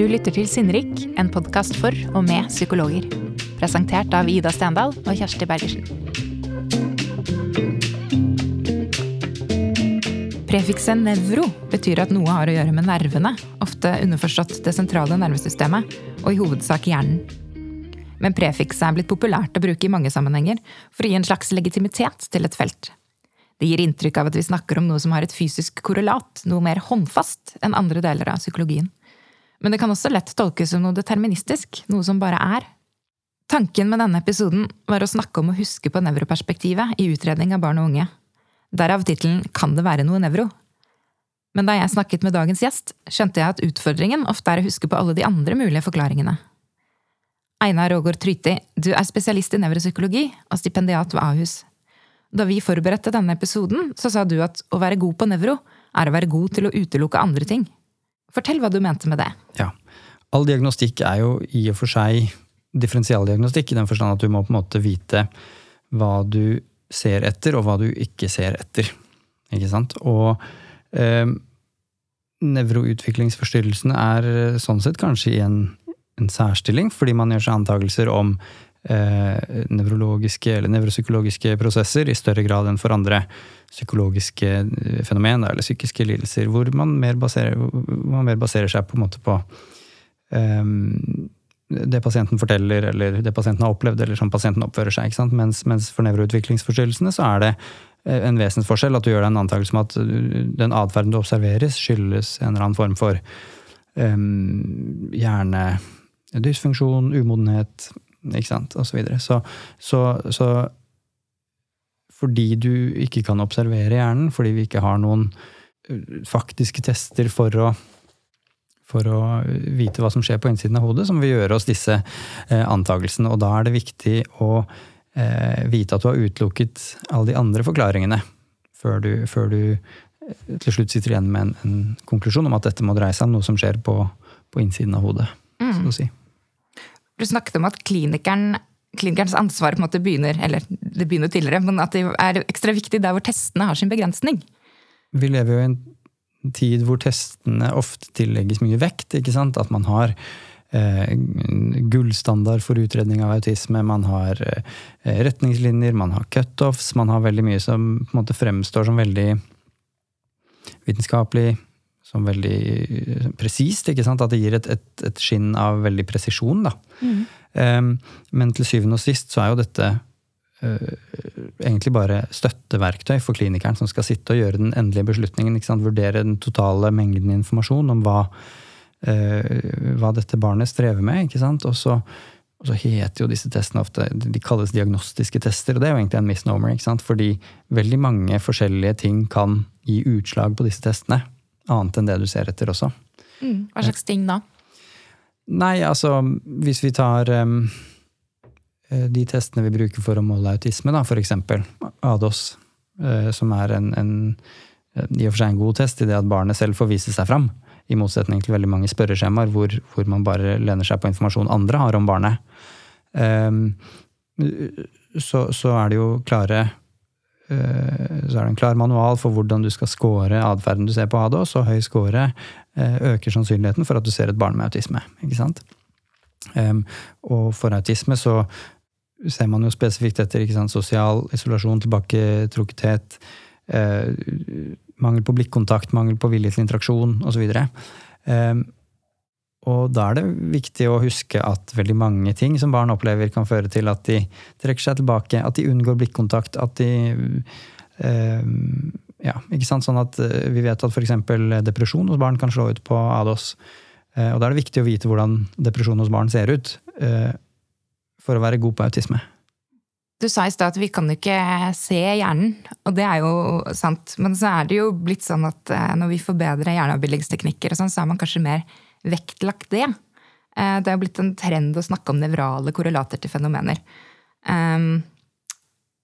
Du lytter til Sinnrik, en podkast for og med psykologer. Presentert av Ida Stendal og Kjersti Bergersen. Prefikset nevro betyr at noe har å gjøre med nervene, ofte underforstått det sentrale nervesystemet, og i hovedsak hjernen. Men prefikset er blitt populært å bruke i mange sammenhenger for å gi en slags legitimitet til et felt. Det gir inntrykk av at vi snakker om noe som har et fysisk korrelat, noe mer håndfast enn andre deler av psykologien. Men det kan også lett tolkes som noe deterministisk, noe som bare er. Tanken med denne episoden var å snakke om å huske på nevroperspektivet i utredning av barn og unge. Derav tittelen Kan det være noe nevro? Men da jeg snakket med dagens gjest, skjønte jeg at utfordringen ofte er å huske på alle de andre mulige forklaringene. Einar Rågård Tryti, du er spesialist i nevropsykologi og stipendiat ved Ahus. Da vi forberedte denne episoden, så sa du at å være god på nevro er å være god til å utelukke andre ting. Fortell hva du mente med det. Ja. All diagnostikk er jo i og for seg differensialdiagnostikk, i den forstand at du må på en måte vite hva du ser etter, og hva du ikke ser etter. Ikke sant? Og eh, nevroutviklingsforstyrrelsene er eh, sånn sett kanskje i en, en særstilling, fordi man gjør seg antakelser om eh, nevrologiske eller nevropsykologiske prosesser i større grad enn for andre psykologiske eh, fenomen eller psykiske lidelser, hvor man mer baserer, man mer baserer seg på, en måte på eh, det pasienten forteller, eller det pasienten har opplevd, eller som pasienten oppfører seg. Mens, mens, for nevroutviklingsforstyrrelsene så er det eh, en vesensforskjell at du gjør deg en antakelse om at den atferden du observeres, skyldes en eller annen form for um, hjernedysfunksjon, umodenhet, ikke sant, osv. Så, videre. så, så, så fordi du ikke kan observere hjernen, fordi vi ikke har noen eh, faktiske tester for å, for å vite hva som skjer på innsiden av hodet, så må vi gjøre oss disse eh, antakelsene. Og da er det viktig å eh, vite at du har utelukket alle de andre forklaringene før du, før du til slutt sitter igjen med en, en, konklusjon om at dette må dreie seg om noe som skjer på, på innsiden av hodet. Mm. så å si. Du snakket om at klinikeren klinikernes ansvar på en måte begynner eller det begynner tidligere, men at det er ekstra viktig der hvor testene har sin begrensning. Vi lever jo i en tid hvor testene ofte tillegges mye vekt. ikke sant? At man har eh, gullstandard for utredning av autisme, man har eh, retningslinjer, man har cutoffs, man har veldig mye som på en måte fremstår som veldig vitenskapelig, som veldig presist. ikke sant? At det gir et, et, et skinn av veldig presisjon. da. Mm. Um, men til syvende og sist så er jo dette uh, egentlig bare støtteverktøy for klinikeren som skal sitte og gjøre den endelige beslutningen. ikke sant? Vurdere den totale mengden informasjon om hva, uh, hva dette barnet strever med. ikke sant? Og så, og så, heter jo disse testene ofte De kalles diagnostiske tester, og det er jo egentlig en misnomer. ikke sant? Fordi veldig mange forskjellige ting kan gi utslag på disse testene annet enn det du ser etter også. Mm. Hva slags ting da? Nei, altså hvis vi tar um, de testene vi bruker for å måle autisme, da, eksempel ADOS, uh, som er en, en, i og for seg en god test i det at barnet selv får vise seg fram, i motsetning til veldig mange spørreskjemaer hvor, hvor man bare lener seg på informasjon andre har om barnet. Um, så, så, er det jo klare Eh, så er det en klar manual for hvordan du skal score atferden du ser på ADHS, og høy score eh, øker sannsynligheten for at du ser et barn med autisme. ikke sant? Og for autisme så ser man jo spesifikt etter sosial isolasjon, tilbaketrukkethet, eh, mangel på blikkontakt, mangel på vilje til interaksjon osv. Og da er det viktig å huske at veldig mange ting som barn opplever, kan føre til at de trekker seg tilbake, at de unngår blikkontakt, at de eh, Ja, ikke sant. Sånn at eh, vi vet at f.eks. depresjon hos barn kan slå ut på ADOS. Eh, og da er det viktig å vite hvordan depresjon hos barn ser ut, eh, for å være god på autisme. Du sa i stad at vi kan ikke se hjernen, og det er jo sant. Men så er det jo blitt sånn at eh, når vi forbedrer hjerneavbildingsteknikker, sånn, så er man kanskje mer vektlagt det. Eh, det har blitt en trend å snakke om nevrale korrelater til fenomener. Um,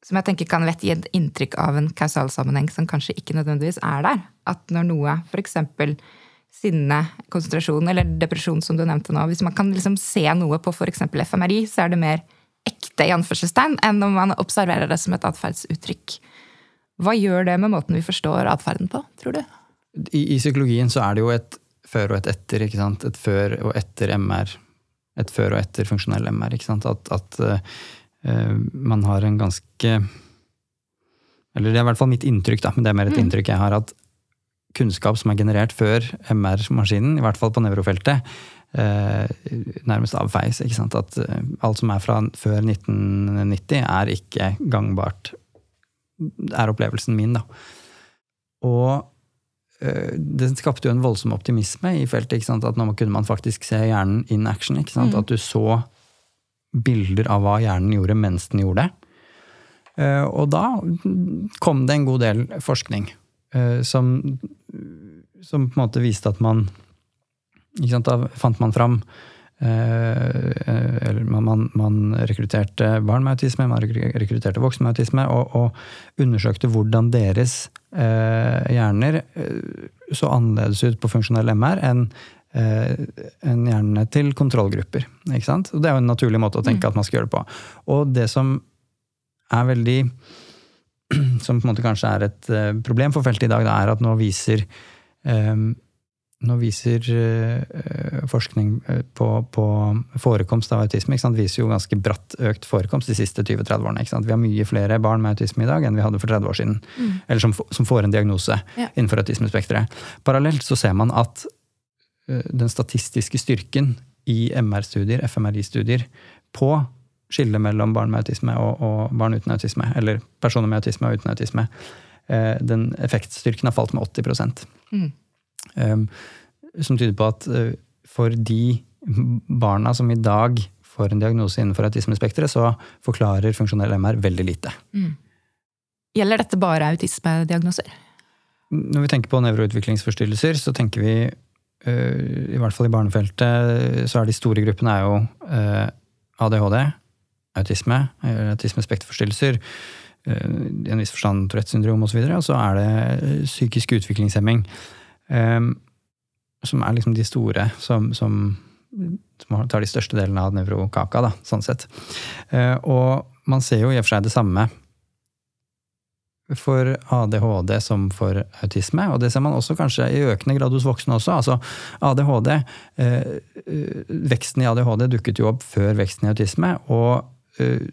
som jeg tenker kan gi et inntrykk av en kausalsammenheng som kanskje ikke nødvendigvis er der. At når noe, f.eks. sinne, konsentrasjon eller depresjon, som du nevnte nå, hvis man kan liksom se noe på f.eks. FMRI, så er det mer ekte i anførselstegn enn om man observerer det som et atferdsuttrykk. Hva gjør det med måten vi forstår atferden på, tror du? I, I, psykologien så er det jo et før og et etter. ikke sant? Et før og etter MR. Et før og etter funksjonell MR. ikke sant? At, at uh, man har en ganske Eller det er i hvert fall mitt inntrykk, da, men det er mer et mm. inntrykk jeg har, at kunnskap som er generert før MR-maskinen, i hvert fall på nevrofeltet, uh, nærmest avfeies. ikke sant? At uh, alt som er fra før 1990, er ikke gangbart. er opplevelsen min, da. Og det skapte jo en voldsom optimisme i feltet. ikke sant? At nå kunne man faktisk se hjernen in action. ikke? Mm. At du så bilder av hva hjernen gjorde mens den gjorde det. Eh, og da kom det en god del forskning eh, som, som på en måte viste at man ikke sant, Da fant man fram eller man, man, rekrutterte barn med autisme, man rekrutterte voksne med autisme, og, og undersøkte hvordan deres eh, hjerner eh, så annerledes ut på funksjonell MR enn eh, en hjernene til kontrollgrupper. Ikke sant? Og det er jo en naturlig måte å tenke mm. at man skal gjøre det på. Og det som er veldig Som på en måte kanskje er et eh, problem for feltet i dag, det er at nå viser um, nå viser uh, forskning eh, på, på, forekomst av autisme sant, viser jo ganske bratt økt forekomst de siste 20-30 årene. Vi har mye flere barn med autisme i dag enn vi hadde for 30 år siden. Mm. Eller som, som, får en diagnose ja. innenfor autismespekteret. Parallelt så ser man at den statistiske styrken i MR-studier, FMRI-studier, på skillet mellom barn med autisme og, og, barn uten autisme, eller personer med autisme og uten autisme, den effektstyrken har falt med 80 mm. Ehm, som tyder på at eh, for de barna som i dag får en diagnose innenfor autismespekteret, så forklarer funksjonell MR veldig lite. Mm. Gjelder dette bare autismediagnoser? Når vi tenker på nevroutviklingsforstyrrelser, så tenker vi eh, i hvert fall i barnefeltet, så er de store gruppene er jo eh, ADHD, autisme, autismespekterforstyrrelser, i en viss forstand Tourettes syndrom osv., og, så og så er det psykisk utviklingshemming. Um, som er liksom de store som, som, som, tar de største delene av nevrokaka, da, sånn sett. Uh, og man ser jo i og for seg det samme for ADHD som for autisme, og det ser man også kanskje i økende grad hos voksne også. Altså ADHD, uh, Veksten i ADHD dukket jo opp før veksten i autisme, og eh,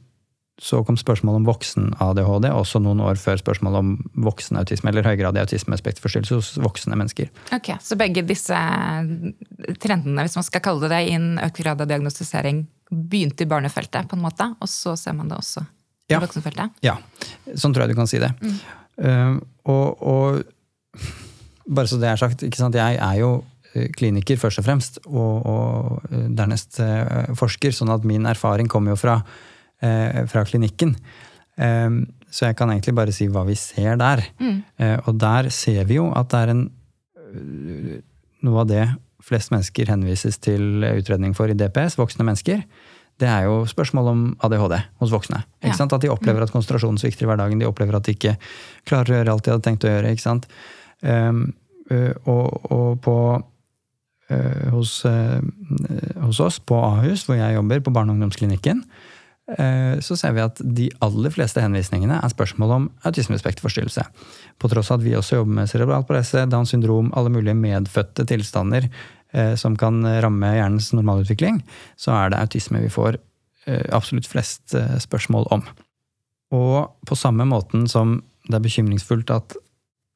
så kom spørsmålet om voksen-ADHD, også noen år før spørsmålet om voksen-autisme, eller høygradig autismespektforstyrrelse hos voksne mennesker. Ok, Så begge disse trendene, hvis man skal kalle det det, innen økt grad av diagnostisering, begynte i barnefeltet, på en måte, og så ser man det også i ja. voksenfeltet? Ja, sånn tror jeg du kan si det. Mm. Uh, og, og, bare så det er sagt, jeg er jo eh, kliniker først og fremst, og, og eh, dernest uh, forsker, sånn at min erfaring kommer jo fra eh, fra klinikken. Eh, så jeg kan egentlig bare si hva vi ser der. Mm. Eh, og der ser vi jo at det er en øh, Noe av det flest mennesker henvises til utredning for i DPS, voksne mennesker, det er jo spørsmål om ADHD hos voksne. Ja. At de opplever mm. at konsentrasjonen svikter i hverdagen, de opplever at de ikke klarer å gjøre alt de hadde tenkt å gjøre. ikke sant? Um, og, og, på hos, hos, oss på Ahus, hvor jeg jobber, på barne- og ungdomsklinikken, Eh, så ser vi at de aller fleste henvisningene er spørsmål om autismespekterforstyrrelse. På tross av at vi også jobber med cerebral parese, Downs syndrom, alle mulige medfødte tilstander eh, som kan ramme hjernens normalutvikling, så er det autisme vi får eh, absolutt flest spørsmål om. Og på samme måten som det er bekymringsfullt at,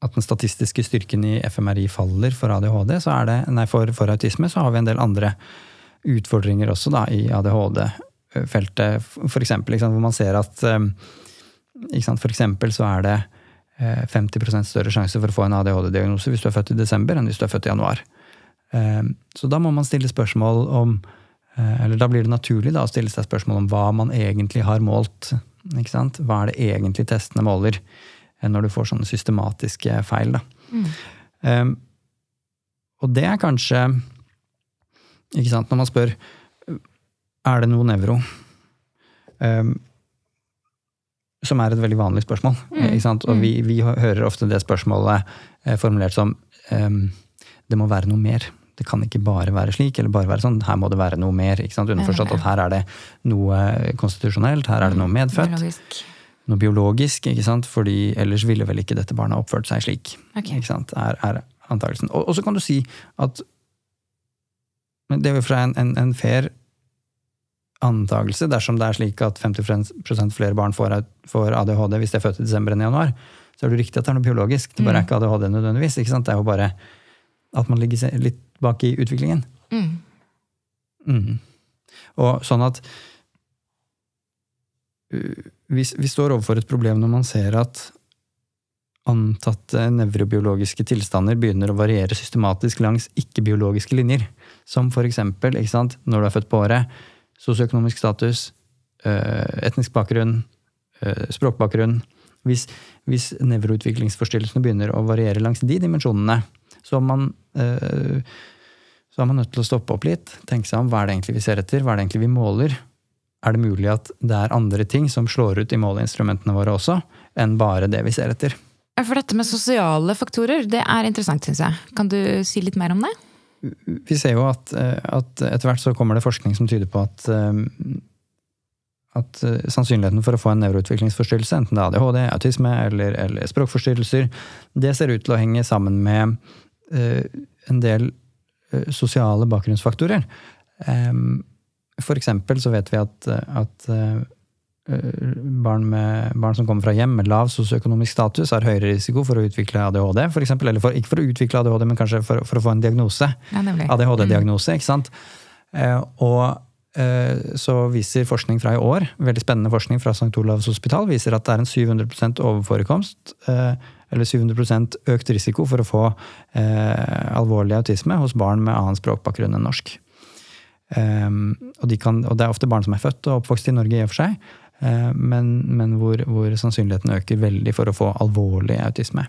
at den statistiske styrken i FMRI faller for ADHD, så er det, nei, for, for autisme, så har vi en del andre utfordringer også da, i ADHD feltet, for eksempel, hvor man ser at um, For eksempel så er det 50 eh, større sjanse for å få en ADHD-diagnose hvis du er født i desember, enn hvis du er født i januar. Um, så da må man stille spørsmål om eh, Eller da blir det naturlig da, å stille seg spørsmål om hva man egentlig har målt. Hva er det egentlig testene måler, eh, når du får sånne systematiske feil. Mm. Og det er kanskje Når man spør er det noe nevro? Um, som er et veldig vanlig spørsmål. Mm. Og mm. vi, vi, hører ofte det spørsmålet eh, formulert som um, det må være noe mer. Det kan ikke bare være slik, eller bare være sånn. Her må det være noe mer. Underforstått at her er det noe konstitusjonelt, her er det noe mm. medfødt. Biologisk. Noe biologisk, ikke sant? fordi ellers ville vel ikke dette barnet oppført seg slik. Okay. ikke sant? Er, er antakelsen. Og, og, så kan du si at Men det er jo fra en, en, en fair antakelse, dersom det er slik at 50% flere barn får, ADHD hvis de er født i desember enn i januar, så er det riktig at det er noe biologisk. Det bare er ikke ADHD nødvendigvis. ikke sant? Det er jo bare at man ligger litt bak i utviklingen. Mm. Mm. Og sånn at uh, vi, vi, står overfor et problem når man ser at antatte nevrobiologiske tilstander begynner å variere systematisk langs ikke-biologiske linjer. Som for eksempel sant, når du er født på året, sosioøkonomisk status, uh, etnisk bakgrunn, uh, språkbakgrunn. Hvis, hvis nevroutviklingsforstyrrelsene begynner å variere langs de dimensjonene, så man uh, så er man nødt til å stoppe opp litt, tenke seg om hva er det egentlig vi ser etter, hva er det egentlig vi måler. Er det mulig at det er andre ting som slår ut i måleinstrumentene våre også, enn bare det vi ser etter? For dette med sosiale faktorer, det er interessant, syns jeg. Kan du si litt mer om det? Vi ser jo at, at etter hvert så kommer det forskning som tyder på at eh, at eh, sannsynligheten for å få en nevroutviklingsforstyrrelse, enten det er ADHD, autisme eller, eller språkforstyrrelser, det ser ut til å henge sammen med en del Eh, sosiale bakgrunnsfaktorer. For eksempel så vet vi at, at eh, barn, med, barn, som kommer fra hjem med lav sosioøkonomisk status, har høyere risiko for å utvikle ADHD. For eksempel, eller for, ikke for å utvikle ADHD, men kanskje for, for å få en diagnose. Ja, ADHD-diagnose. ikke sant? Eh, og så viser forskning fra i år, veldig spennende forskning fra St. Olavs hospital, viser at det er en 700% overforekomst eller 700% økt risiko for å få eh, alvorlig autisme hos barn med annen språkbakgrunn enn norsk. Og, de kan, og, det er ofte barn som er født og oppvokst i Norge, i og for seg, men, men hvor, hvor, sannsynligheten øker veldig for å få alvorlig autisme.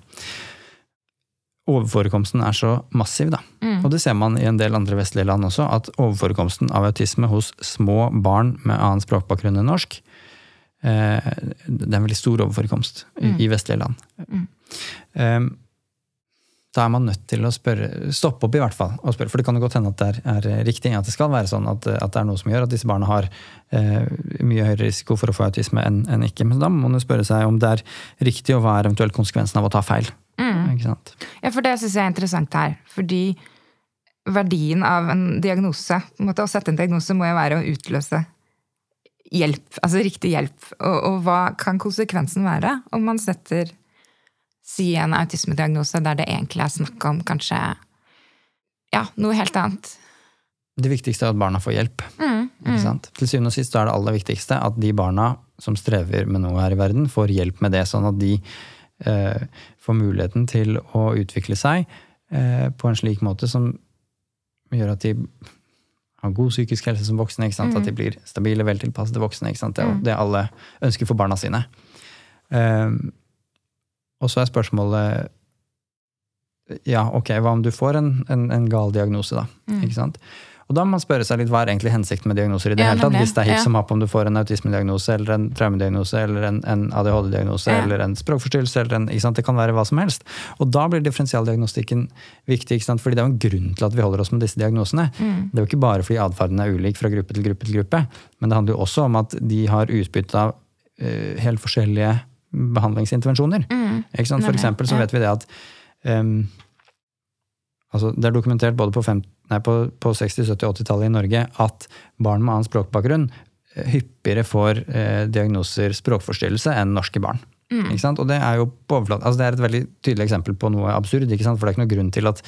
Overforekomsten er så massiv, da. Mm. Og det ser man i en del andre vestlige land også, at overforekomsten av autisme hos små barn med annen språkbakgrunn enn norsk, uh, det er en veldig stor overforekomst mm. i, i vestlige land. Mm. Um, da er man nødt til å spørre, stoppe opp, i hvert fall. og spørre, For det kan jo godt hende at det er, er riktig, at det skal være sånn at, at, det er noe som gjør at disse barna har eh, mye høyere risiko for å få autisme enn en ikke. Men da må man jo spørre seg om det er riktig, og hva er eventuelt konsekvensen av å ta feil. Mm. Ja, for det syns jeg er interessant her. Fordi verdien av en diagnose, en måte, å sette en diagnose, må jo være å utløse hjelp. Altså riktig hjelp. Og, og hva kan konsekvensen være om man setter si en autismediagnose der det egentlig er snakk om kanskje ja, noe helt annet. Det viktigste er at barna får hjelp. Mm, mm. Til syvende og sist er det aller viktigste at de barna som strever med noe her i verden, får hjelp med det, sånn at de eh, får muligheten til å utvikle seg eh, på en slik måte som gjør at de har god psykisk helse som voksne. Mm. At de blir stabile, veltilpassede voksne. Det er mm. det alle ønsker for barna sine. Eh, og så er spørsmålet Ja, ok, hva om du får en, en, en gal diagnose, da? Mm. Ikke sant? Og da må man spørre seg litt hva er egentlig hensikten med diagnoser i det ja, hele tatt. Hvis det er hipp som happ om du får en autismediagnose eller en traumediagnose eller en, en ADHD-diagnose ja. eller en språkforstyrrelse. eller en, Det kan være hva som helst. Og da blir differensialdiagnostikken viktig. ikke sant? Fordi det er jo en grunn til at vi holder oss med disse diagnosene. Mm. Det er jo ikke bare fordi atferden er ulik fra gruppe til gruppe til gruppe, men det handler jo også om at de har utbytte av uh, helt forskjellige behandlingsintervensjoner. Mm. For eksempel så vet vi det at um, altså Det er dokumentert både på, fem, nei, på, på 60-, 70-, 80-tallet i Norge at barn med annen språkbakgrunn eh, hyppigere får eh, diagnoser språkforstyrrelse enn norske barn. Mm. Og det er jo på altså det er et veldig tydelig eksempel på noe absurd. For det er ikke noen grunn til at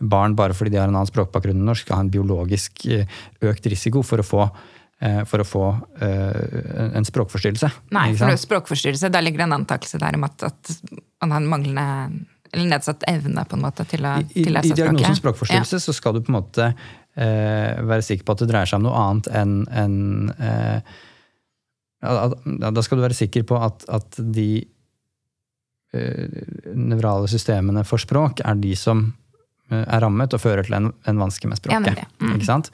barn, bare fordi de har en annen språkbakgrunn enn norsk, skal ha en biologisk eh, økt risiko for å få for å få uh, en språkforstyrrelse. Nei, for språkforstyrrelse, der ligger det en antakelse der om at, at man har manglende eller nedsatt evne på en måte til å, I, til I, i diagnosen språkforstyrrelse ja. så skal du på en måte uh, være sikker på at det dreier seg om noe annet enn en, uh, Da skal du være sikker på at, at de nevrale systemene for språk er de som er rammet og fører til en, en vanske med språket. Ja, mm. Ikke sant?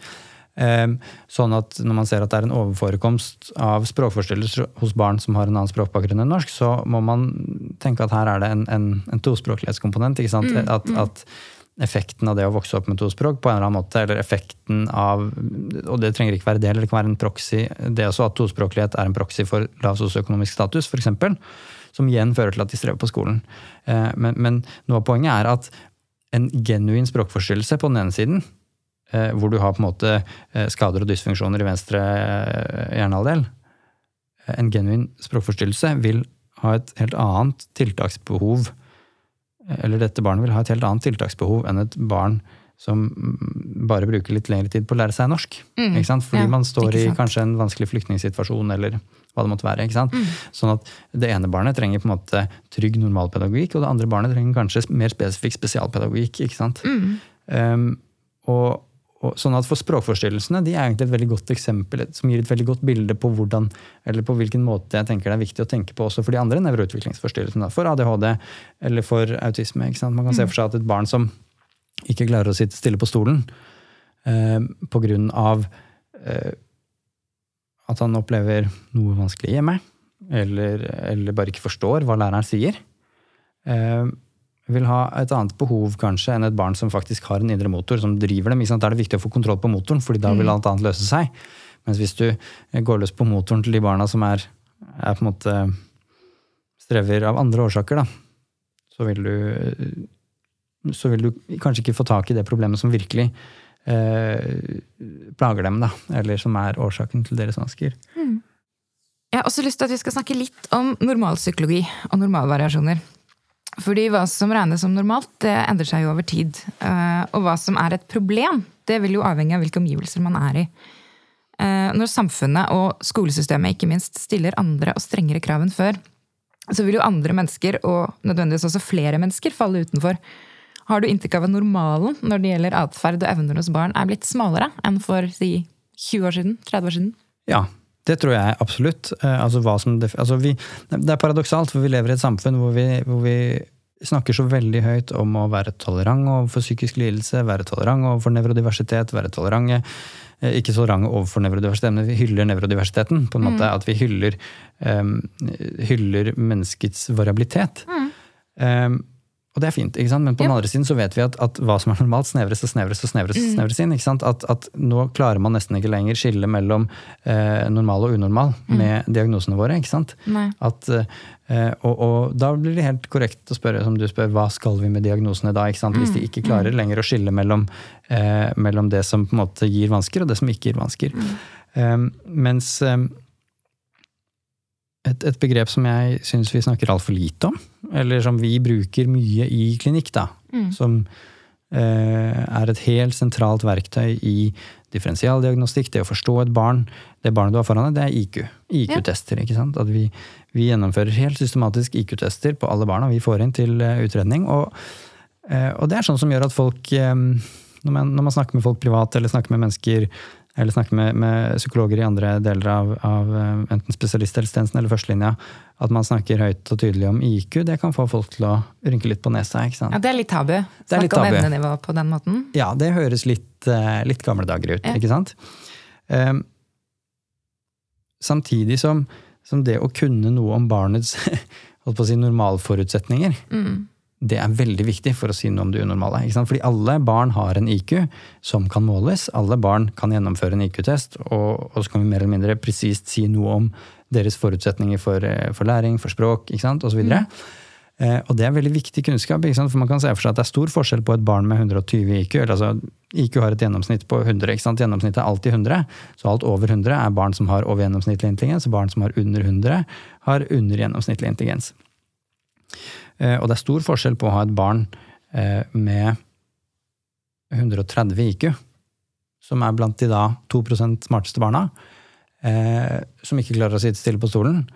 Ehm, sånn at når man ser at det er en overforekomst av språkforstyrrelser hos barn som har en annen språkbakgrunn enn norsk, så må man tenke at her er det en, en, en tospråklighetskomponent. ikke sant? Mm, at, mm. at, effekten av det å vokse opp med to språk på en eller annen måte, eller effekten av Og det trenger ikke være det, eller det kan være en proxy. Det også at tospråklighet er en proxy for lav sosioøkonomisk status, f.eks. Som igjen fører til at de strever på skolen. Eh, men, men noe av poenget er at en genuin språkforstyrrelse på den ene siden hvor du har på en måte eh, skader og dysfunksjoner i venstre eh, hjernehalvdel. Eh, En genuin språkforstyrrelse vil ha et helt annet tiltaksbehov eh, Eller dette barnet vil ha et helt annet tiltaksbehov enn et barn som mm, bare bruker litt lengre tid på å lære seg norsk. Mm. Fordi Ja, man står i kanskje en vanskelig flyktningsituasjon, eller hva det måtte være. Mm. Sånn at det ene barnet trenger på en måte trygg normalpedagogikk, og det andre barnet trenger kanskje mer spesifikk spesialpedagogikk. Mm. Um, og, sånn at For språkforstyrrelsene de er egentlig et veldig godt eksempel som gir et veldig godt bilde på hvordan, eller på hvilken måte jeg tenker det er viktig å tenke på også for de andre nevroutviklingsforstyrrelsene. For ADHD eller for autisme. ikke sant? Man kan se for seg at et barn som ikke klarer å sitte stille på stolen eh, på grunn av eh, at han opplever noe vanskelig hjemme, eller, eller bare ikke forstår hva læreren sier, eh, vil ha et annet behov kanskje enn et barn som faktisk har en indre motor som driver dem. Da er det viktig å få kontroll på motoren, fordi da vil alt annet løse seg. Mens hvis du eh, går løs på motoren til de barna som er, er på en måte strever av andre årsaker, da, så vil du så vil du kanskje ikke få tak i det problemet som virkelig eh, plager dem, da, eller som er årsaken til deres vansker. Jeg har også lyst til at vi skal snakke litt om normalpsykologi og normalvariasjoner. Fordi hva som regnes som normalt, det endrer seg jo over tid. Eh, Og hva som er et problem, det vil jo avhenge av hvilke omgivelser man er i. Eh, Når samfunnet og skolesystemet ikke minst stiller andre og strengere krav enn før, så vil jo andre mennesker, og nødvendigvis også flere mennesker, falle utenfor. Har du inntrykk av at normalen når det gjelder atferd og evner hos barn, er blitt smalere enn for si 20 år siden? 30 år siden? Ja, det tror jeg absolutt. Eh, altså som, altså vi, det er paradoksalt, for vi lever i et samfunn hvor vi, hvor vi snakker så veldig høyt om å være tolerant overfor psykisk lidelse, være tolerant overfor nevrodiversitet, være tolerante eh, ikke tolerante overfor nevrodiversitet, men vi hyller nevrodiversiteten. på en måte At vi hyller, um, hyller menneskets variabilitet. Em, og det er fint, ikke sant? men på den Ja. andre siden så vet vi at, at hva som er normalt, snevres og snevres og snevres. mm. snevres inn. ikke sant? At, at nå klarer man nesten ikke lenger skille mellom eh, normal og unormal med diagnosene våre. ikke sant? At, eh, og, og da blir det helt korrekt å spørre som du spør, hva skal vi med diagnosene da? ikke sant? Hvis de ikke klarer lenger å skille mellom, eh, mellom det som på en måte gir vansker, og det som ikke gir vansker. Um, mens um, et, et begrep som jeg syns vi snakker altfor lite om, eller som vi bruker mye i klinikk, da, som eh, er et helt sentralt verktøy i differensialdiagnostikk, det å forstå et barn. Det barnet du har foran deg, det er IQ. IQ-tester. ikke sant? At vi, vi gjennomfører helt systematisk IQ-tester på alle barna vi får inn til eh, utredning. Og, eh, og det er sånn som gjør at folk eh, når man, når man snakker med folk privat, eller snakker med mennesker eller snakke med, med psykologer i andre deler av, av eh, enten spesialisthelsetjenesten eller førstelinja, at man snakker høyt og tydelig om IQ, det kan få folk til å rynke litt på nesa. ikke sant? Ja, det er litt tabu. er Snakke litt om evnenivå på den måten. Ja, det høres litt, eh, litt gamle dager ut, Ja. ikke sant? Um, samtidig som, som det å kunne noe om barnets holdt på å si, normalforutsetninger, Mm. Det er veldig viktig for å si noe om det unormale. Ikke sant? Fordi alle barn har en IQ som kan måles. Alle barn kan gjennomføre en IQ-test, og, og så kan vi mer eller mindre presist si noe om deres forutsetninger for, eh, for læring, for språk ikke sant? osv. Eh, og det er veldig viktig kunnskap, ikke sant? for man kan se for seg at det er stor forskjell på et barn med 120 IQ. eller altså IQ har et gjennomsnitt på 100. ikke sant? Gjennomsnittet er alltid 100. Så alt over 100 er barn som har over gjennomsnittlig intelligens, og barn som har under 100 har under gjennomsnittlig intelligens. Eh, Og det er stor forskjell på å ha et barn eh, med 130 IQ, som er blant de da 2% smarteste barna, eh, som ikke klarer å sitte stille på stolen,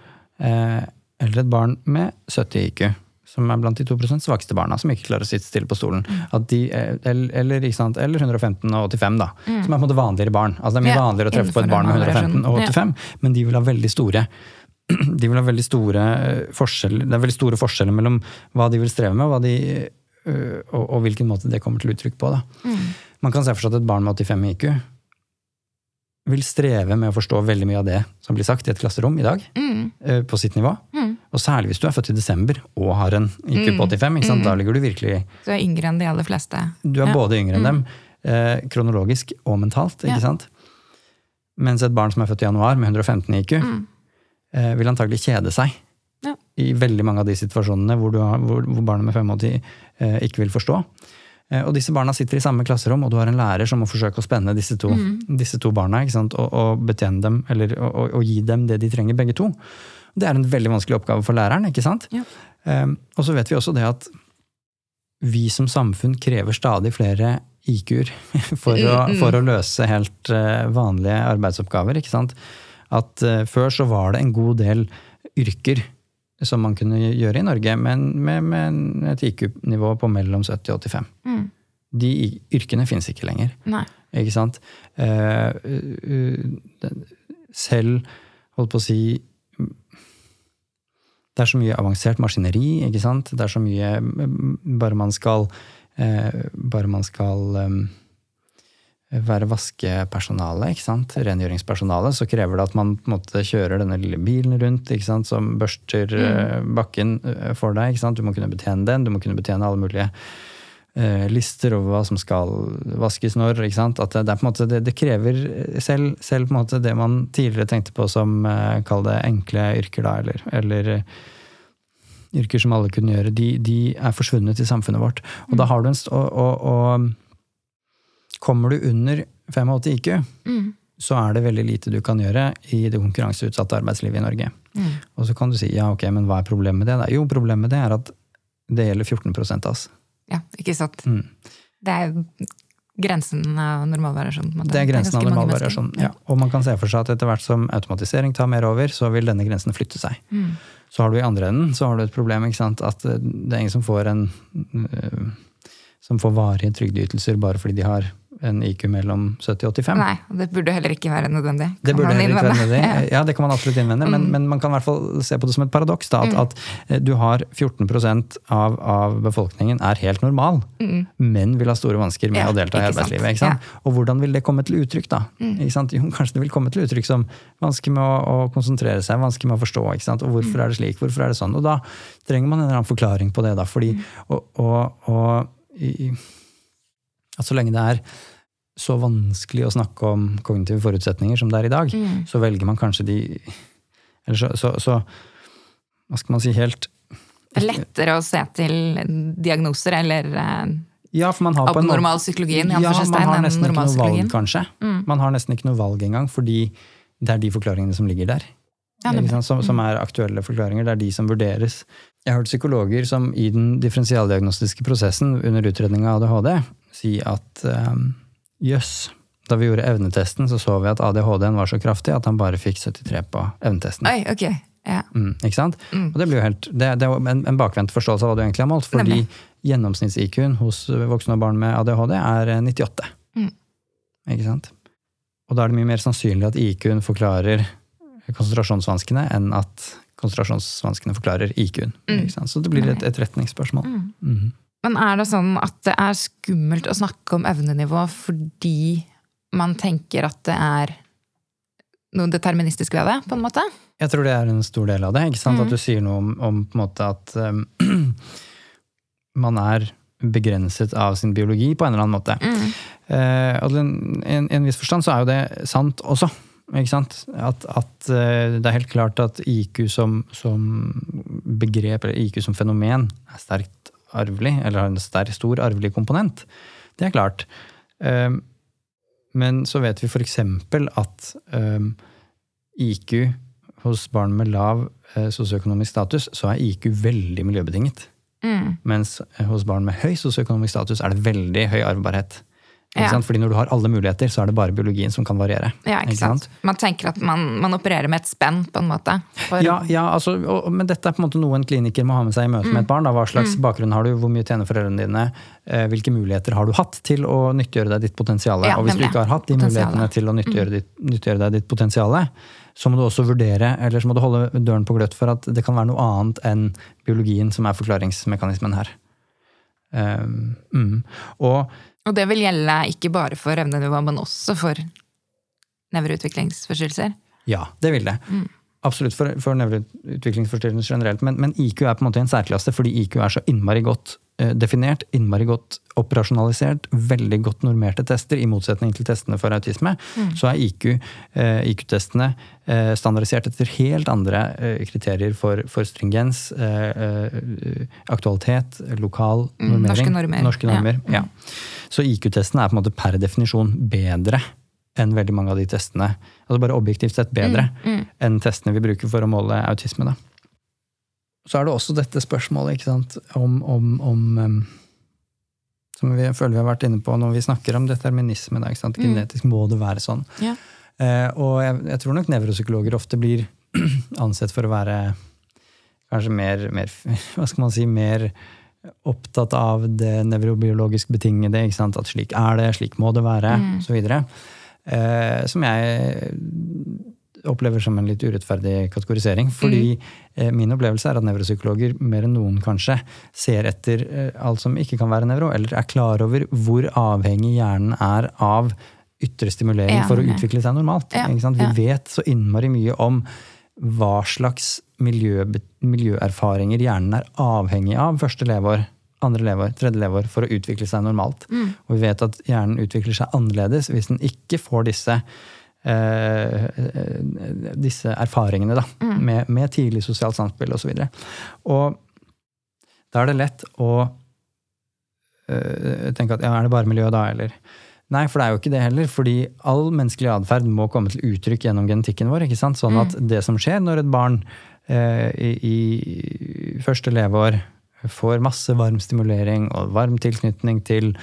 eh, eller et barn med 70 IQ, som er blant de 2% svakeste barna, som ikke klarer å sitte stille på stolen. At de, eller, sant, eller 115 og 85, da, som er på en måte vanligere barn. Altså Det er mye Ja, vanligere å treffe på et barn med 115 og variasjonen. 85, men de vil ha veldig store de vil ha veldig store eh, forskjeller, det er veldig store forskjeller mellom hva de vil streve med, og, de, øh, og, og hvilken måte det kommer til uttrykk på. Da. Man kan se for seg at et barn med 85 IQ vil streve med å forstå veldig mye av det som blir sagt i et klasserom i dag, Mm. øh, på sitt nivå. Mm. Og særlig hvis du er født i desember og har en IQ på 85. Ikke sant? Da ligger du virkelig Du er yngre enn de aller fleste. Du er Ja. både yngre enn dem, eh, kronologisk og mentalt. ikke Ja. sant? Mens et barn som er født i januar med 115 IQ, Mm. Eh, vil antagelig kjede seg Ja. i veldig mange av de situasjonene hvor, du har, hvor, hvor barnet med 85 eh, ikke vil forstå. Eh, Og disse barna sitter i samme klasserom, og du har en lærer som må forsøke å spenne disse to, disse to barna ikke sant? Og, og betjene dem, eller og, og, gi dem det de trenger, begge to. Det er en veldig vanskelig oppgave for læreren. ikke sant? Ja. Eh, og så vet vi også det at vi som samfunn krever stadig flere IQ-er for, Mm, mm. for å løse helt eh, vanlige arbeidsoppgaver. ikke sant? At eh, Før så var det en god del yrker som man kunne gjøre i Norge, men med, med et IQ-nivå på mellom 70 og 85. Mm. De yrkene fins ikke lenger. Nei. Ikke sant? Eh, den- selv, holdt på å si Det er så mye avansert maskineri, ikke sant? Det er så mye Bare man skal eh, Bare man skal um, være vaskepersonale, ikke sant? rengjøringspersonale, så krever det at man på en måte kjører denne lille bilen rundt ikke sant? som børster mm. bakken eh, for deg. Ikke sant? Du må kunne betjene den, du må kunne betjene alle mulige uh, lister over hva som skal vaskes når. ikke sant? At det, det, er på en måte, det, det krever selv, selv på en måte det man tidligere tenkte på som uh, kall det enkle yrker, da, eller, eller eh, yrker som alle kunne gjøre, de, de er forsvunnet i samfunnet vårt. Og da har du en og, og, og kommer du under 85 IQ, Mm. så er det veldig lite du kan gjøre i det konkurranseutsatte arbeidslivet i Norge. Mm. Og så kan du si ja, ok, men hva er problemet med det? da? Jo, problemet med det er at det gjelder 14 av oss. Ja, ikke sant. Mm. Det er grensen av normalvariasjon. Det er grensen av normalvariasjon. Ja. Og man kan se for seg at etter hvert som automatisering tar mer over, så vil denne grensen flytte seg. Mm. Så har du i andre enden så har du et problem, ikke sant? at eh, det er ingen som får en øh, som får varige trygdeytelser bare fordi de har en IQ mellom 70 og 85. Nei, og det burde heller ikke være nødvendig. Det burde heller ikke være nødvendig. Ja, det kan man absolutt innvende, men, men man kan i hvert fall se på det som et paradoks. Da, at, at eh, du har 14% av, av befolkningen er helt normal, men vil ha store vansker med Ja, å delta i arbeidslivet. Ikke sant? Og hvordan vil det komme til uttrykk, da? Ikke sant? Jo, kanskje det vil komme til uttrykk som vansker med å, å konsentrere seg, vansker med å forstå. Ikke sant? Og hvorfor er det slik, hvorfor er det sånn? Og da trenger man en eller annen forklaring på det, da. Fordi, og, og, og i, at så lenge det er så vanskelig å snakke om kognitive forutsetninger som det er i dag, Mm. så velger man kanskje de Eller så, så, så Hva skal man si helt er lettere å se til diagnoser eller eh, Ja, for man har abnormal psykologien i Ja, man anførselstegn har enn nesten ikke noe valg, kanskje. kanskje. Man har nesten ikke noe valg engang, fordi det er de forklaringene som ligger der. Ja, som, som er aktuelle forklaringer. Det er de som vurderes. Jeg har hørt psykologer som i den differensialdiagnostiske prosessen under utredning av ADHD si at um, jøss, da vi gjorde evnetesten, så så vi at ADHD-en var så kraftig at han bare fikk 73 på evnetesten. Oi, ok. Ja. Mm, ikke sant? Og det blir jo helt, det, det er en, en bakvendt forståelse av hva du egentlig har målt, fordi gjennomsnitts-IQ-en hos voksne og barn med ADHD er eh, 98. Mm. Ikke sant? Og da er det mye mer sannsynlig at IQ-en forklarer konsentrasjonsvanskene, enn at konsentrasjonsvanskene forklarer IQ-en. Mm. Så det blir et etterretningsspørsmål. Mhm. Men er det sånn at det er skummelt å snakke om evnenivå fordi man tenker at det er noe deterministisk ved det, på en måte? Jeg tror det er en stor del av det. ikke sant? Mm. At du sier noe om, om på en måte at um, man er begrenset av sin biologi på en eller annen måte. Eh, og i en, en viss forstand så er jo det sant også. Ikke sant? At, at uh, det er helt klart at IQ som, som begrep, eller IQ som fenomen, er sterkt arvelig, eller har en sterk, stor arvelig komponent. Det er klart. Eh, men så vet vi f.eks. at eh, IQ hos barn med lav eh, sosioøkonomisk status, så er IQ veldig miljøbetinget. Mm. Mens hos barn med høy sosioøkonomisk status er det veldig høy arvbarhet. Ikke Ja. sant? Fordi når du har alle muligheter, så er det bare biologien som kan variere. Ja, ikke sant? Man tenker at man, man opererer med et spenn, på en måte. For, Ja, ja altså, og, men dette er på en måte noe en kliniker må ha med seg i møte med et barn. Da. Hva slags Mm. bakgrunn har du, hvor mye tjener foreldrene dine, eh, hvilke muligheter har du hatt til å nyttiggjøre deg ditt potensial? Ja, og hvis du ikke har hatt de mulighetene til å nyttiggjøre, ditt, nyttiggjøre deg ditt potensial, så må du også vurdere, eller så må du holde døren på gløtt for at det kan være noe annet enn biologien som er forklaringsmekanismen her. Um, mm. Og Og det vil gjelde ikke bare for evnenivå, men også for nevroutviklingsforstyrrelser. Ja, det vil det. Absolutt for, for nevroutviklingsforstyrrelser generelt. Men, men IQ er på en måte en særklasse fordi IQ er så innmari godt definert, innmari godt operasjonalisert, veldig godt normerte tester, i motsetning til testene for autisme, så er IQ-testene IQ-testene eh, standardisert etter helt andre eh, kriterier for, for stringens, eh, eh, aktualitet, lokal Mm, normering. norske normer. Norske normer, Ja. ja. Så IQ-testene er på en måte per definisjon bedre enn veldig mange av de testene. Altså bare objektivt sett bedre Mm, enn testene vi bruker for å måle autisme. Da. Så er det også dette spørsmålet ikke sant, om, om, om Som vi føler vi har vært inne på når vi snakker om determinisme. Da, ikke sant? Mm. Genetisk må det være sånn. Ja. Eh, og jeg, jeg tror nok nevropsykologer ofte blir ansett for å være kanskje mer, mer Hva skal man si? Mer opptatt av det nevrobiologisk betingede. Ikke sant? At slik er det, slik må det være, Mm. osv. Eh, som jeg opplever som en litt urettferdig kategorisering. Fordi eh, min opplevelse er at nevropsykologer mer enn noen kanskje ser etter eh, alt som ikke kan være nevro, eller er klar over hvor avhengig hjernen er av ytre stimulering Ja, for å utvikle seg normalt. Ja, Ikke sant? Vi ja. vet så innmari mye om hva slags miljø, miljøerfaringer hjernen er avhengig av første leveår, andre leveår, tredje leveår for å utvikle seg normalt. Mm. Og vi vet at hjernen utvikler seg annerledes hvis den ikke får disse eh, eh, disse erfaringene da, Mm. med, med tidlig sosialt samspill osv. Og, så og da er det lett å eh, tenke at ja, er det bare miljø da, eller Nei, for det er jo ikke det heller. fordi all menneskelig atferd må komme til uttrykk gjennom genetikken vår. ikke sant? Sånn at det som skjer når et barn eh, i, i første leveår får masse varm stimulering og varm tilknytning til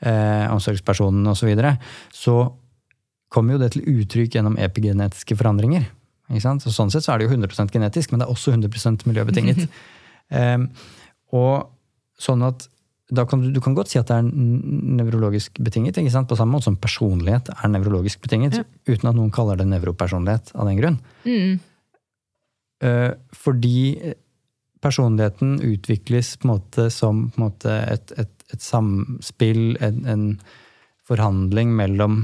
eh, omsorgspersonen osv., så, videre, så kommer jo det til uttrykk gjennom epigenetiske forandringer. Så sånn sett så er det jo 100% genetisk, men det er også 100% miljøbetinget. um, og sånn at da kan du, du kan godt si at det er nevrologisk betinget, på samme måte som personlighet er nevrologisk betinget, uten at noen kaller det nevropersonlighet av den grunn. Mm. Uh, fordi personligheten utvikles på en måte som på en måte et, et, et samspill, en, en forhandling mellom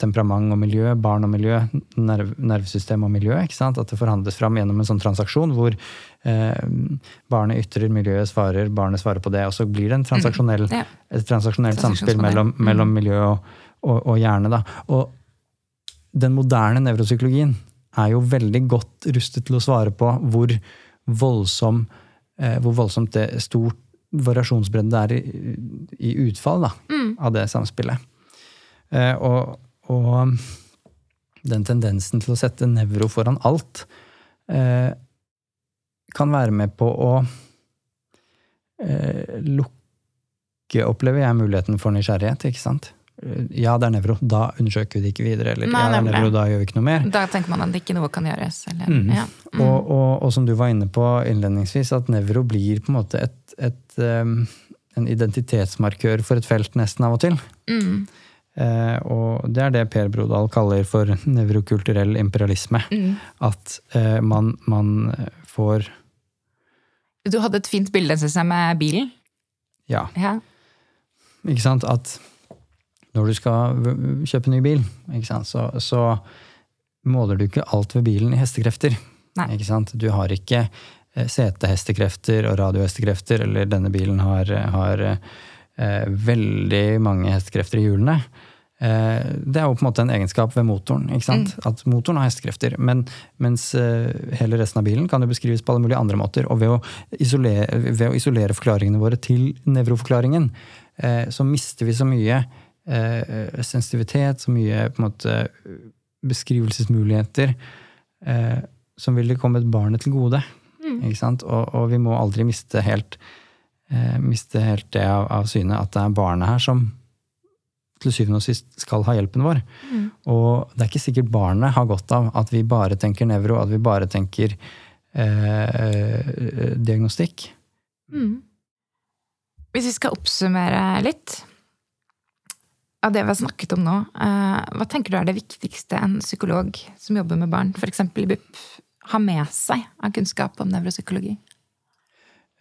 temperament og miljø, barn og miljø, nerv, nervesystem og miljø. ikke sant? At det forhandles fram gjennom en sånn transaksjon hvor eh, barnet ytrer, miljøet svarer, barnet svarer på det, og så blir det en transaksjonell, Ja. et transaksjonelt samspill mellom, mellom miljø og, og, og hjerne. Da. Og den moderne nevropsykologien er jo veldig godt rustet til å svare på hvor voldsom eh, hvor voldsomt det stort variasjonsbredde det er i, i utfall da, av det samspillet. Eh, og, og den tendensen til å sette nevro foran alt eh, kan være med på å eh, lukke, opplever jeg, muligheten for nysgjerrighet. ikke sant? Eh, Ja, det er nevro, da undersøker vi det ikke videre. Eller Nei, ja, det er nevro, da gjør vi ikke noe mer. Da tenker man at ikke noe kan gjøres. Eller, Mm. ja. Mm. Og, og, og som du var inne på innledningsvis, at nevro blir på en måte et, et, en identitetsmarkør for et felt nesten av og til. Mm. Eh, og det er det Per Brodal kaller for nevrokulturell imperialisme. Mm. At eh, man, man får Du hadde et fint bilde synes jeg, med bilen. Ja, Ja. ikke sant? At når du skal kjøpe ny bil, ikke sant? Så, så måler du ikke alt ved bilen i hestekrefter. Ikke sant? Du har ikke eh, setehestekrefter og radiohestekrefter, eller denne bilen har, har eh, veldig mange hestekrefter i hjulene. Eh, det er jo på en måte en egenskap ved motoren. ikke sant? At motoren har hestekrefter. Men, mens eh, hele resten av bilen kan jo beskrives på alle mulige andre måter. Og ved å isolere, ved å isolere forklaringene våre til nevroforklaringen, eh, så mister vi så mye eh, sensitivitet, så mye på en måte beskrivelsesmuligheter eh, som ville kommet barnet til gode. Ikke sant? Og, og vi må aldri miste helt, eh, miste helt det av, av syne at det er barnet her som til syvende og sist skal ha hjelpen vår. Og det er ikke sikkert barnet har godt av at vi bare tenker nevro, at vi bare tenker eh, diagnostikk. Mm. Hvis vi skal oppsummere litt av det vi har snakket om nå, eh, hva tenker du er det viktigste en psykolog som jobber med barn, f.eks. i BUP, har med seg av kunnskap om nevropsykologi?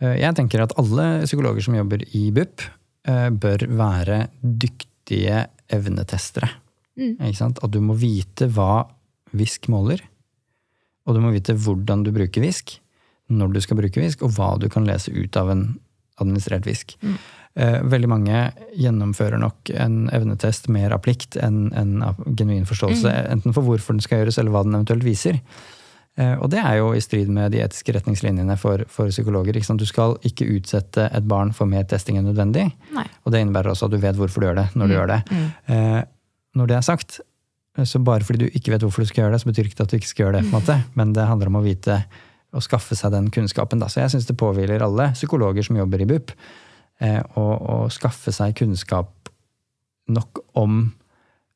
Eh, Jeg tenker at alle psykologer som jobber i BUP, eh, bør være dyktige evnetestere. Mm. At du må vite hva VISK måler, og du må vite hvordan du bruker VISK, når du skal bruke VISK, og hva du kan lese ut av en administrert VISK. Mm. veldig mange gjennomfører nok en evnetest mer av plikt enn en av genuin forståelse, enten for hvorfor den skal gjøres, eller hva den eventuelt viser. Eh, Og det er jo i strid med de etiske retningslinjene for, for psykologer. Du skal ikke utsette et barn for mer testing enn nødvendig. Nei. Og det innebærer også at du vet hvorfor du gjør det, når du gjør det. Mm. når det er sagt, så bare fordi du ikke vet hvorfor du skal gjøre det, så betyr ikke det at du ikke skal gjøre det. på en måte. Men det handler om å vite og skaffe seg den kunnskapen. Da. Så jeg syns det påhviler alle psykologer som jobber i BUP, eh, å, skaffe seg kunnskap nok om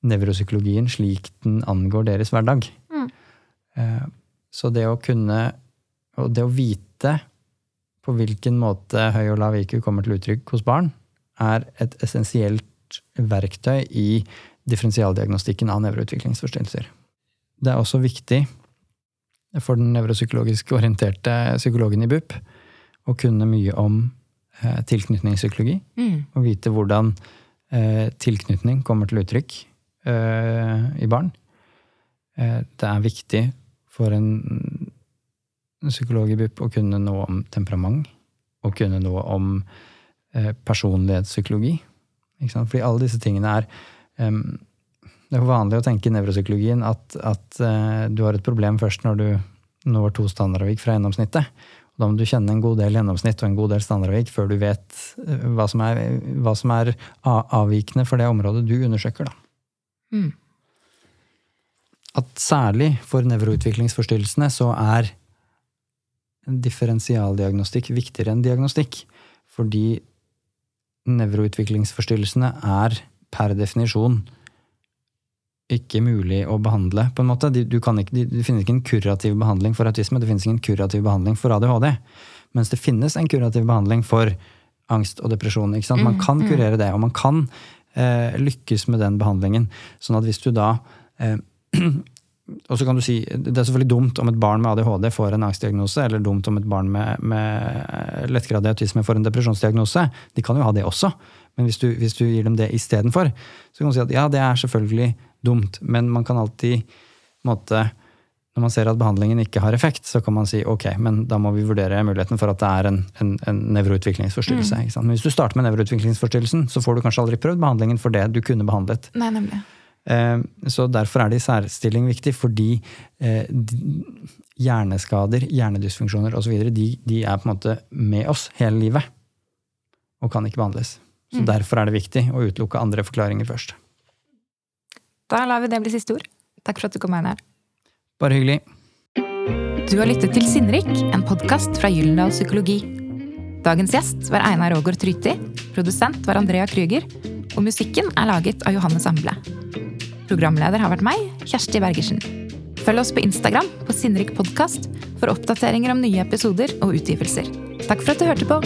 nevropsykologien slik den angår deres hverdag. Eh, så det å kunne Og det å vite på hvilken måte høy og lav IQ kommer til uttrykk hos barn, er et essensielt verktøy i differensialdiagnostikken av nevroutviklingsforstyrrelser. Det er også viktig for den nevropsykologisk orienterte psykologen i BUP å kunne mye om eh, tilknytningspsykologi, Mm. og vite hvordan eh, tilknytning kommer til uttrykk eh, i barn. Eh, det er viktig for en psykolog i BUP å kunne noe om temperament, og kunne noe om eh, personlighetspsykologi. Ikke sant? Fordi alle disse tingene er em, Det er vanlig å tenke i nevropsykologien at, at eh, du har et problem først når du når to standardavvik fra gjennomsnittet. Og da må du kjenne en god del gjennomsnitt og en god del standardavvik før du vet eh, hva som er, hva som er avvikende for det området du undersøker. Da. Mm. At særlig for nevroutviklingsforstyrrelsene så er differensialdiagnostikk viktigere enn diagnostikk. Fordi nevroutviklingsforstyrrelsene er per definisjon ikke mulig å behandle, på en måte. Du kan ikke, det finnes ikke en kurativ behandling for autisme, det finnes ingen kurativ behandling for ADHD. Mens det finnes en kurativ behandling for angst og depresjon. Ikke sant? Man kan kurere det, og man kan eh, lykkes med den behandlingen. Sånn at hvis du da eh, Og så kan du si, Det er selvfølgelig dumt om et barn med ADHD får en angstdiagnose, eller dumt om et barn med, med lettgradig autisme får en depresjonsdiagnose. De kan jo ha det også, men hvis du, hvis du gir dem det istedenfor, så kan du si at ja, det er selvfølgelig dumt, men man kan alltid måte, Når man ser at behandlingen ikke har effekt, så kan man si ok, men da må vi vurdere muligheten for at det er en, en, en nevroutviklingsforstyrrelse. sant? Men hvis du starter med nevroutviklingsforstyrrelsen, så får du kanskje aldri prøvd behandlingen for det du kunne behandlet. Nei, nemlig. Eh, Så derfor er det i særstilling viktig, fordi eh, hjerneskader, hjernedysfunksjoner osv. De, de er på en måte med oss hele livet og kan ikke behandles. Så Derfor er det viktig å utelukke andre forklaringer først. Da lar vi det bli siste ord. Takk for at du kom, Einar. Bare hyggelig. Du har lyttet til Sinnrik, en podkast fra Gyllendal Psykologi. Dagens gjest var Einar Ågård Tryti, produsent var Andrea Krüger, og musikken er laget av Johannes Amble. Programleder har vært meg, Kjersti Bergersen. Følg oss på Instagram på Sinnrik podkast for oppdateringer om nye episoder og utgivelser. Takk for at du hørte på!